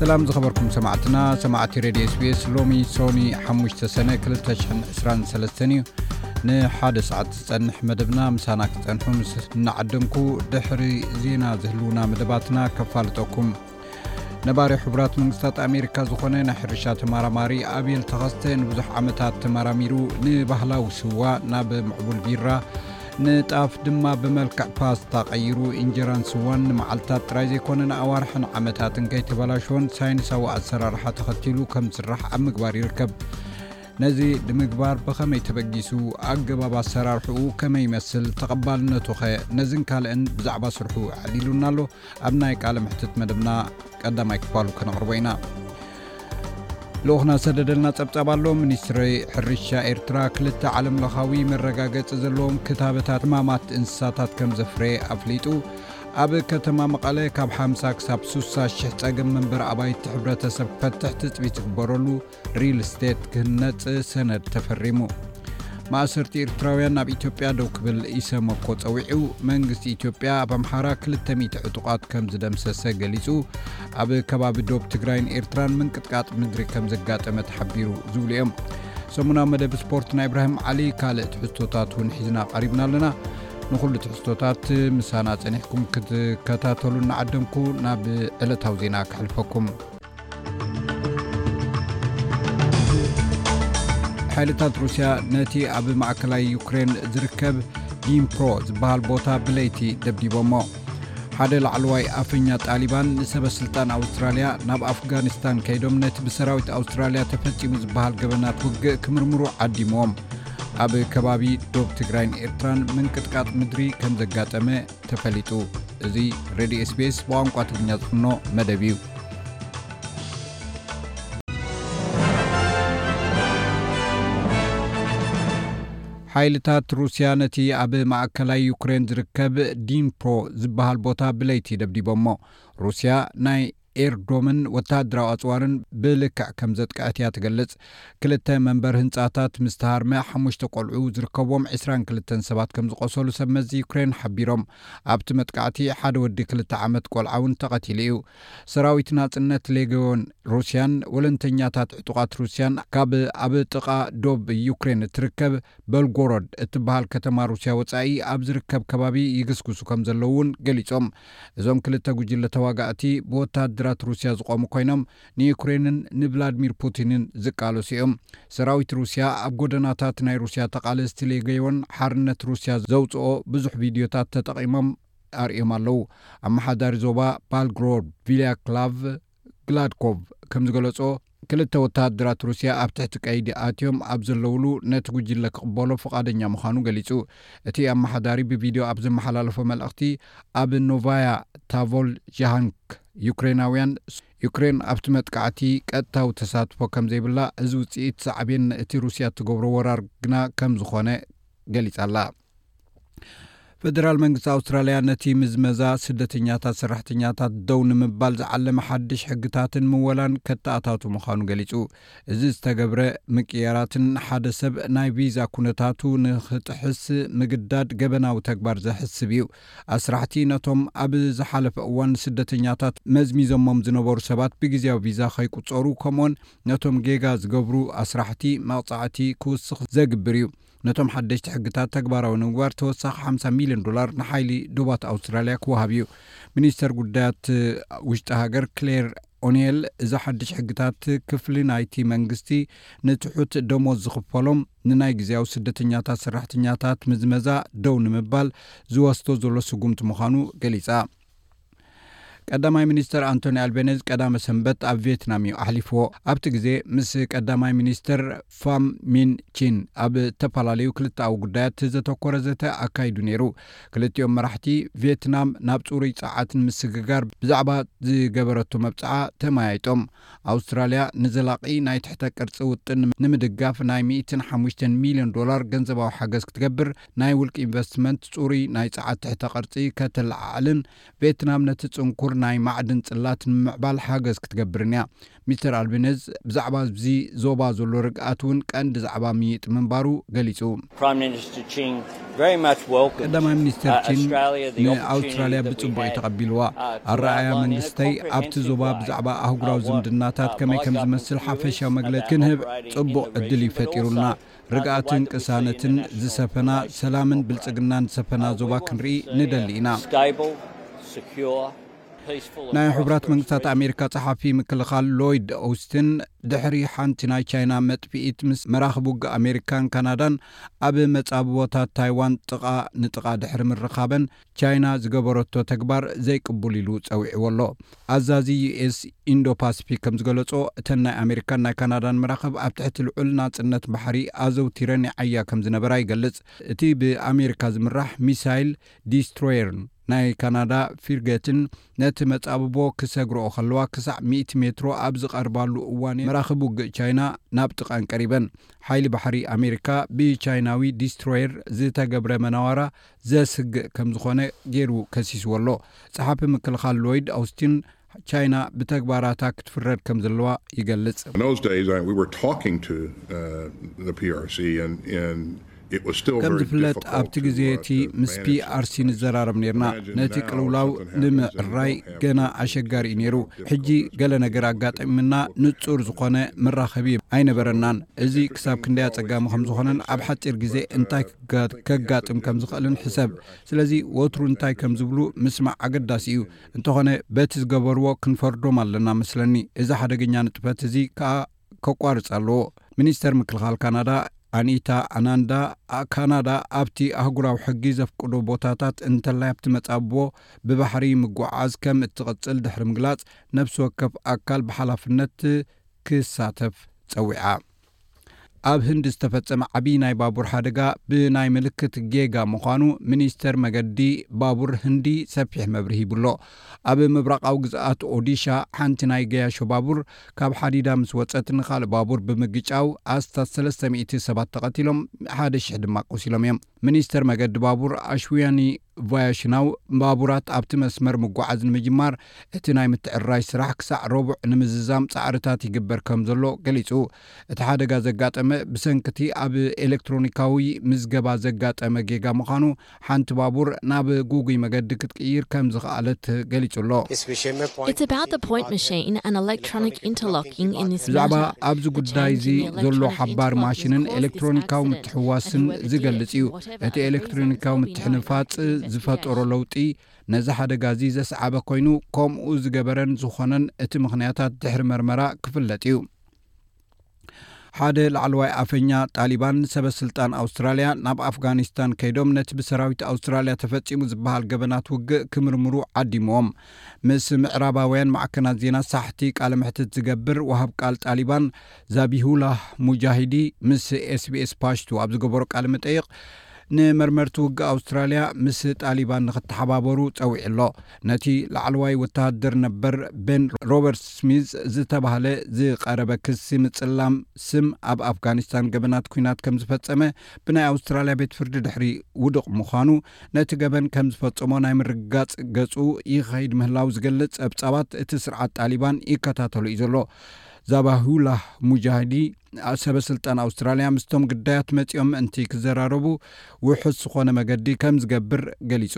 ሰላም ዝኸበርኩም ሰማዕትና ሰማዕቲ ሬድዮ ስቤስ ሎሚ ሶኒ 5ሙሽ ሰነ 223 እዩ ንሓደ ሰዓት ዝፀንሕ መደብና ምሳና ክፀንሑ ምስ እናዓደምኩ ድሕሪ ዜና ዝህልውና መደባትና ከፋልጠኩም ነባሪ ሕቡራት መንግስታት ኣሜሪካ ዝኾነ ናይ ሕርሻ ተማራማሪ ኣብየል ተኸስተ ንብዙሕ ዓመታት ተማራሚሩ ንባህላዊ ስዋ ናብ ምዕቡል ቢራ ንጣፍ ድማ ብመልክዕ ፓስታ ቀይሩ እንጀራን ስዋን ንመዓልትታት ጥራይ ዘይኮነ ንኣዋርሕን ዓመታትን ከይተበላሸወን ሳይንሳዊ ኣሰራርሓ ተኸቲሉ ከም ዝስራሕ ኣብ ምግባር ይርከብ። ነዚ ንምግባር ብኸመይ ተበጊሱ፣ ኣገባብ ኣሰራርሕኡ ከመይ ይመስል፣ ተቐባልነቱኸ፣ ነዝን ካልእን ብዛዕባ ስርሑ ኣዕሊሉና ኣሎ። ኣብ ናይ ቃለ መሕትት መደብና ቀዳማይ ክፋሉ ከነቕርቦ ኢና ልኡኽና ዝሰደደልና ጸብጻብ ኣሎ ሚኒስትሪ ሕርሻ ኤርትራ ክልተ ዓለም ለኻዊ መረጋገጺ ዘለዎም ክታበታት ሕማማት እንስሳታት ከም ዘፍረየ ኣፍሊጡ ኣብ ከተማ መቐለ ካብ 50 ክሳብ 60 ሽሕ ጸገም መንበሪ ኣባይቲ ሕብረተሰብ ክፈትሕ ትፅቢት ዝግበረሉ ሪል ስቴት ክህነፅ ሰነድ ተፈሪሙ ማእሰርቲ ኤርትራውያን ናብ ኢትዮጵያ ደው ክብል ኢሰመኮ ፀዊዑ መንግስቲ ኢትዮጵያ ኣብ ኣምሓራ 200 ዕጡቓት ከም ዝደምሰሰ ገሊፁ ኣብ ከባቢ ዶብ ትግራይን ኤርትራን ምንቅጥቃጥ ምድሪ ከም ዘጋጠመ ተሓቢሩ ዝብሉ እዮም ሰሙናዊ መደብ ስፖርት ናይ እብራሂም ዓሊ ካልእ ትሕዝቶታት እውን ሒዝና ቀሪብና ኣለና ንኩሉ ትሕዝቶታት ምሳና ፀኒሕኩም ክትከታተሉ እናዓደምኩ ናብ ዕለታዊ ዜና ክሕልፈኩም ሓይልታት ሩስያ ነቲ ኣብ ማእከላይ ዩክሬን ዝርከብ ዲምፕሮ ዝበሃል ቦታ ብለይቲ ደብዲቦሞ ሓደ ላዕለዋይ ኣፈኛ ጣሊባን ንሰበ ስልጣን ኣውስትራልያ ናብ ኣፍጋኒስታን ከይዶም ነቲ ብሰራዊት ኣውስትራልያ ተፈፂሙ ዝበሃል ገበናት ውግእ ክምርምሩ ዓዲሞዎም ኣብ ከባቢ ዶብ ትግራይን ኤርትራን ምንቅጥቃጥ ምድሪ ከም ዘጋጠመ ተፈሊጡ እዚ ሬድዮ ስፔስ ብቋንቋ ትግርኛ ዝፍኖ መደብ እዩ ሓይልታት ሩስያ ነቲ ኣብ ማእከላይ ዩክሬን ዝርከብ ዲምፕሮ ዝበሃል ቦታ ብለይቲ ደብዲቦሞ ሩስያ ናይ ኤርዶምን ወተሃደራዊ ኣጽዋርን ብልክዕ ከም ዘጥቀዐት እያ ትገልጽ። ክልተ መንበሪ ህንጻታት ምስ ተሃርመ ሓሙሽተ ቆልዑ ዝርከብዎም ዕስራን ክልተን ሰባት ከም ዝቖሰሉ ሰብ መዚ ዩክሬን ሓቢሮም። ኣብቲ መጥቃዕቲ ሓደ ወዲ ክልተ ዓመት ቆልዓ እውን ተቐቲሉ እዩ። ሰራዊት ናጽነት ሌጌዮን ሩስያን ወለንተኛታት ዕጡቓት ሩስያን ካብ ኣብ ጥቓ ዶብ ዩክሬን እትርከብ በልጎሮድ እትበሃል ከተማ ሩስያ ወጻኢ ኣብ ዝርከብ ከባቢ ይግስግሱ ከም ዘለዉ እውን ገሊጾም። እዞም ክልተ ጉጅለ ተዋጋእቲ ብወተሃደራት ሩስያ ዝቖሙ ኮይኖም ንዩክሬንን ንቭላድሚር ፑቲንን ዝቃለሱ እዮም። ሰራዊት ሩስያ ኣብ ጎደናታት ናይ ሩስያ ተቓለስቲ ሌገዮን ሓርነት ሩስያ ዘውጽኦ ብዙሕ ቪድዮታት ተጠቒሞም ኣርእዮም ኣለዉ። ኣመሓዳሪ ዞባ ባልግሮድ ቪልያክላቭ፣ ግላድኮቭ ከም ዝገለጾ፣ ክልተ ወተሃደራት ሩስያ ኣብ ትሕቲ ቀይዲ ኣትዮም ኣብ ዘለዉሉ ነቲ ጕጅለ ክቕበሎ ፍቓደኛ ምዃኑ ገሊጹ። እቲ ኣመሓዳሪ ብቪድዮ ኣብ ዘመሓላለፎ መልእኽቲ፣ ኣብ ኖቫያ ታቮልጃሃንክ ዩክሬናውያን፣ ዩክሬን ኣብቲ መጥቃዕቲ ቀጥታዊ ተሳትፎ ከም ዘይብላ፣ እዚ ውጽኢት ሳዕቤን እቲ ሩስያ እትገብሮ ወራር ግና ከም ዝዀነ ገሊጻ ኣላ። ፈደራል መንግስቲ ኣውስትራልያ ነቲ ምዝመዛ ስደተኛታት ሰራሕተኛታት ደው ንምባል ዝዓለመ ሓድሽ ሕግታትን ምወላን ከተኣታቱ ምዃኑ ገሊጹ እዚ ዝተገብረ ምቅያራትን ሓደ ሰብ ናይ ቪዛ ኩነታቱ ንክጥሕስ ምግዳድ ገበናዊ ተግባር ዘሕስብ እዩ ኣስራሕቲ ነቶም ኣብ ዝሓለፈ እዋን ስደተኛታት መዝሚዞሞም ዝነበሩ ሰባት ብግዜያዊ ቪዛ ከይቁፀሩ ከምኡን ነቶም ጌጋ ዝገብሩ ኣስራሕቲ መቕፃዕቲ ክውስኽ ዘግብር እዩ ነቶም ሓደሽቲ ሕግታት ተግባራዊ ንምግባር ተወሳኺ ሓምሳ ሚልዮን ዶላር ንሓይሊ ዶባት ኣውስትራልያ ክወሃብ እዩ። ሚኒስተር ጉዳያት ውሽጢ ሃገር ክሌር ኦኔል እዚ ሓድሽ ሕግታት ክፍሊ ናይቲ መንግስቲ ንትሑት ደሞዝ ዝኽፈሎም ንናይ ግዜያዊ ስደተኛታት ሰራሕተኛታት ምዝመዛ ደው ንምባል ዝወስዶ ዘሎ ስጉምቲ ምዃኑ ገሊጻ። ቀዳማይ ሚኒስተር ኣንቶኒ ኣልቤነዝ ቀዳመ ሰንበት ኣብ ቪየትናም እዩ ኣሕሊፍዎ ኣብቲ ግዜ ምስ ቀዳማይ ሚኒስተር ፋም ሚን ቺን ኣብ እተፈላለዩ ክልተኣዊ ጉዳያት ዘተኮረ ዘተ ኣካይዱ ነይሩ ክልቲኦም መራሕቲ ቪየትናም ናብ ፅሩይ ፀዓት ንምስግጋር ብዛዕባ ዝገበረቶ መብፅዓ ተመያይጦም ኣውስትራልያ ንዘላቒ ናይ ትሕተ ቅርፂ ውጥን ንምድጋፍ ናይ ሚእትን ሓሙሽተን ሚልዮን ዶላር ገንዘባዊ ሓገዝ ክትገብር ናይ ውልቂ ኢንቨስትመንት ጽሩይ ናይ ጸዓት ትሕተ ቅርጺ ከተለዓዕልን ቬትናም ነቲ ጽንኩር ናይ ማዕድን ጽላት ንምምዕባል ሓገዝ ክትገብርን እያ። ሚስተር ኣልቤነዝ ብዛዕባ ኣብዚ ዞባ ዘሎ ርግኣት እውን ቀንዲ ዛዕባ ምይይጥ ምንባሩ ገሊጹ። ቀዳማይ ሚኒስተር ቺን ንኣውስትራልያ ብጽቡቕ እዩ ተቐቢልዋ። ኣረኣእያ መንግስተይ ኣብቲ ዞባ ብዛዕባ ኣህጉራዊ ዝምድናታት ከመይ ከም ዝመስል ሓፈሻዊ መግለጺ ክንህብ ጽቡቕ ዕድል እዩ ፈጢሩልና። ርግኣትን ቅሳነትን ዝሰፈና፣ ሰላምን ብልጽግናን ዝሰፈና ዞባ ክንርኢ ንደሊ ኢና። ናይ ሕቡራት መንግስታት ኣሜሪካ ጸሓፊ ምክልኻል ሎይድ ኦውስትን ድሕሪ ሓንቲ ናይ ቻይና መጥፍኢት ምስ መራኽብ ውግእ ኣሜሪካን ካናዳን ኣብ መጻብቦታት ታይዋን ጥቓ ንጥቓ ድሕሪ ምርኻበን፣ ቻይና ዝገበረቶ ተግባር ዘይቅቡል ኢሉ ጸዊዕዎ ኣሎ። ኣዛዚ ዩኤስ ኢንዶ ፓሲፊክ ከም ዝገለጾ፣ እተን ናይ ኣመሪካን ናይ ካናዳን መራኽብ ኣብ ትሕቲ ልዑል ናጽነት ባሕሪ ኣዘውቲረን ይዓያ ከም ዝነበራ ይገልጽ። እቲ ብኣመሪካ ዝምራሕ ሚሳይል ዲስትሮየርን ናይ ካናዳ ፊርጌትን ነቲ መጻብቦ ክሰግርኦ ከለዋ ክሳዕ ሚእቲ ሜትሮ ኣብ ዝቐርባሉ እዋን'የን መራኽብ ውግእ ቻይና ናብ ጥቃን ቀሪበን። ሓይሊ ባሕሪ ኣመሪካ ብቻይናዊ ዲስትሮየር ዝተገብረ መናዋራ ዘስግእ ከም ዝኾነ ገይሩ ከሲስዎ ኣሎ። ጸሓፊ ምክልኻል ሎይድ ኣውስቲን፣ ቻይና ብተግባራታ ክትፍረድ ከም ዘለዋ ይገልጽ። ከም ዝፍለጥ ኣብቲ ግዜ እቲ ምስ ፒኣርሲ ንዘራረብ ኔርና። ነቲ ቅልውላው ንምእራይ ገና ኣሸጋሪ እዩ ነይሩ። ሕጂ ገለ ነገር ኣጋጢምና ንጹር ዝኾነ መራኸቢ ኣይነበረናን። እዚ ክሳብ ክንደይ ኣጸጋሚ ከም ዝኾነን ኣብ ሓጺር ግዜ እንታይ ከጋጥም ከም ዝኸእልን ሕሰብ። ስለዚ ወትሩ እንታይ ከም ዝብሉ ምስማዕ ኣገዳሲ እዩ። እንተኾነ በቲ ዝገበርዎ ክንፈርዶም ኣለና መስለኒ። እዚ ሓደገኛ ንጥፈት እዚ ከኣ ከቋርጽ ኣለዎ። ሚኒስተር ምክልኻል ካናዳ ኣኒታ ኣናንዳ፣ ካናዳ ኣብቲ ኣህጉራዊ ሕጊ ዘፍቅዶ ቦታታት እንተላይ ኣብቲ መጻብቦ ብባሕሪ ምጉዕዓዝ ከም እትቕጽል ድሕሪ ምግላጽ ነብሲ ወከፍ ኣካል ብሓላፍነት ክሳተፍ ጸዊዓ። ኣብ ህንዲ ዝተፈጸመ ዓብዪ ናይ ባቡር ሓደጋ ብናይ ምልክት ጌጋ ምዃኑ ሚኒስተር መገዲ ባቡር ህንዲ ሰፊሕ መብርሂ ሂቡ'ሎ። ኣብ ምብራቓዊ ግዝኣት ኦዲሻ ሓንቲ ናይ ገያሾ ባቡር ካብ ሓዲዳ ምስ ወጸት ንኻልእ ባቡር ብምግጫው ኣስታት ሰለስተ ሚእቲ ሰባት ተቐቲሎም ሓደ ሽሕ ድማ ቆሲሎም እዮም። ሚኒስተር መገዲ ባቡር ኣሽዊያኒ ቫያሽናው ባቡራት ኣብቲ መስመር ምጉዓዝ ንምጅማር እቲ ናይ ምትዕርራይ ስራሕ ክሳዕ ረቡዕ ንምዝዛም ጻዕርታት ይግበር ከምዘሎ ገሊጹ። እቲ ሓደጋ ዘጋጠመ ብሰንኪ'ቲ ኣብ ኤለክትሮኒካዊ ምዝገባ ዘጋጠመ ጌጋ ምዃኑ ሓንቲ ባቡር ናብ ግጉይ መገዲ ክትቅይር ከምዝኽኣለት ገሊጹ ኣሎ። It's about the point machine and electronic interlocking in this ብዛዕባ matter ኣብዚ ጉዳይ'ዚ ዘሎ ሓባሪ ማሽንን ኤለክትሮኒካዊ ምትሕውዋስን ዝገልጽ እዩ። እቲ ኤለክትሮኒካዊ ምትሕንፋጽ ዝፈጠሮ ለውጢ ነዚ ሓደጋ እዚ ዘስዓበ ኰይኑ፣ ከምኡ ዝገበረን ዝዀነን እቲ ምኽንያታት ድሕሪ መርመራ ክፍለጥ እዩ። ሓደ ላዕለዋይ ኣፈኛ ጣሊባን ሰበ ስልጣን ኣውስትራልያ ናብ ኣፍጋኒስታን ከይዶም ነቲ ብሰራዊት ኣውስትራልያ ተፈጺሙ ዝበሃል ገበናት ውግእ ክምርምሩ ዓዲምዎም ምስ ምዕራባውያን ማዕከናት ዜና ሳሕቲ ቃለ መሕትት ዝገብር ወሃብ ቃል ጣሊባን ዛቢሁላህ ሙጃሂዲ ምስ ኤስቢኤስ ፓሽቱ ኣብ ዝገበሮ ቃለ መጠይቕ፣ ንመርመርቲ ውግእ ኣውስትራልያ ምስ ጣሊባን ንኽተሓባበሩ ጸዊዑ ኣሎ። ነቲ ላዕለዋይ ወተሃደር ነበር ቤን ሮበርት ስሚዝ ዝተባህለ ዝቐረበ ክሲ ምጽላም ስም ኣብ ኣፍጋኒስታን ገበናት ኲናት ከም ዝፈጸመ ብናይ ኣውስትራልያ ቤት ፍርዲ ድሕሪ ውዱቕ ምዃኑ ነቲ ገበን ከም ዝፈጸሞ ናይ ምርግጋጽ ገጹ ይኸይድ ምህላው ዝገልጽ ጸብጻባት እቲ ስርዓት ጣሊባን ይከታተሎ እዩ ዘሎ። ዛባሁላህ ሙጃህዲ ሰበ ስልጣን ኣውስትራልያ ምስቶም ግዳያት መጺኦም ምእንቲ ክዘራረቡ ውሑስ ዝኾነ መገዲ ከም ዝገብር ገሊጹ።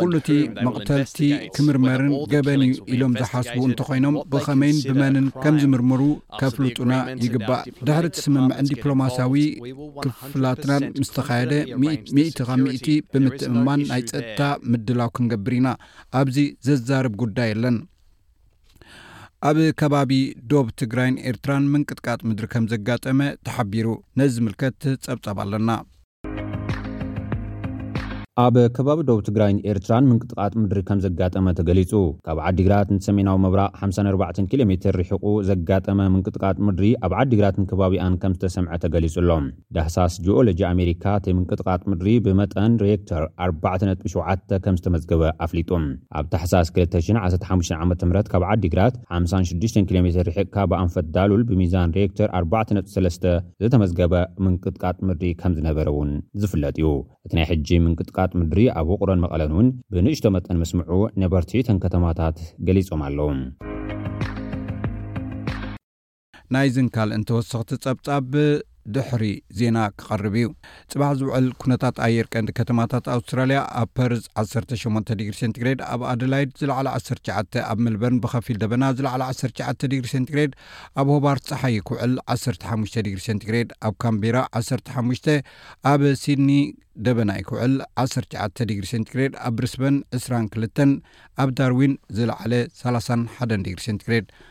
ኩሉ እቲ መቕተልቲ ክምርመርን ገበን እዩ ኢሎም ዝሓስቡ እንተኾይኖም ብኸመይን ብመንን ከም ዝምርምሩ ከፍልጡና ይግባእ። ድሕሪ እቲ ስምምዕን ዲፕሎማስያዊ ክፍላትናን ምስ ተኻየደ፣ ሚእቲ ካብ ሚእቲ ብምትእምማን ናይ ጸጥታ ምድላው ክንገብር ኢና። ኣብዚ ዘዛርብ ጉዳይ የለን። ኣብ ከባቢ ዶብ ትግራይን ኤርትራን ምንቅጥቃጥ ምድሪ ከምዘጋጠመ ተሓቢሩ። ነዚ ዝምልከት ጸብጻብ ኣለና። ኣብ ከባቢ ዶብ ትግራይን ኤርትራን ምንቅጥቃጥ ምድሪ ከምዘጋጠመ ተገሊጹ። ካብ ዓዲግራት ንሰሜናዊ ምብራቕ ሓምሳን ኣርባዕተን ኪሎ ሜተር ርሒቑ ዘጋጠመ ምንቅጥቃጥ ምድሪ ኣብ ዓዲግራትን ከባቢኣን ከምዝተሰምዐ ተገሊጹ ኣሎ። ዳህሳስ ጂኦሎጂ ኣሜሪካ እቲ ምንቅጥቓጥ ምድሪ ብመጠን ሬክተር ኣርባዕተ ነጥቢ ሸውዓተ ከም ዝተመዝገበ ኣፍሊጡ። ኣብ ታሕሳስ ክልተ ሽሕን ዓሰርተ ሓሙሽተን ዓመተ ምህረት ካብ ዓዲግራት ሓምሳን ሽዱሽተን ኪሎ ሜተር ርሒቕካ ብኣንፈት ዳሉል ብሚዛን ሬክተር ኣርባዕተ ነጥቢ ሰለስተ ዝተመዝገበ ምንቅጥቓጥ ምድሪ ከም ዝነበረ እውን ዝፍለጥ እዩ። እቲ ናይ ሕጂ ምንቅጥቓጥ ምድሪ ኣብ ውቕሮን መቐለን እውን ብንእሽቶ መጠን ምስምዑ ነበርቲ እተን ከተማታት ገሊጾም ኣለዉ። ናይዝን ካልእን ተወሰኽቲ ጸብጻብ ድሕሪ ዜና ክቐርብ እዩ። ጽባሕ ዝውዕል ኩነታት ኣየር ቀንዲ ከተማታት ኣውስትራልያ፣ ኣብ ፐርዝ ዓሰርተ ሸሞንተ ዲግሪ ሴንቲግሬድ፣ ኣብ ኣደላይድ ዝለዓለ ዓሰርተ ትሽዓተ፣ ኣብ መልበርን ብኸፊል ደበና ዝለዓለ ዓሰርተ ትሽዓተ ዲግሪ ሴንቲግሬድ፣ ኣብ ሆባርት ጸሓይ ክውዕል ዓሰርተ ሓሙሽተ ዲግሪ ሴንቲግሬድ፣ ኣብ ካንቤራ ዓሰርተ ሓሙሽተ፣ ኣብ ሲድኒ ደበናይ ክውዕል ዓሰርተ ትሽዓተ ዲግሪ ሴንቲግሬድ፣ ኣብ ብሪስበን ዕስራን ክልተን፣ ኣብ ዳርዊን ዝለዓለ ሰላሳን ሓደን ዲግሪ ሴንቲግሬድ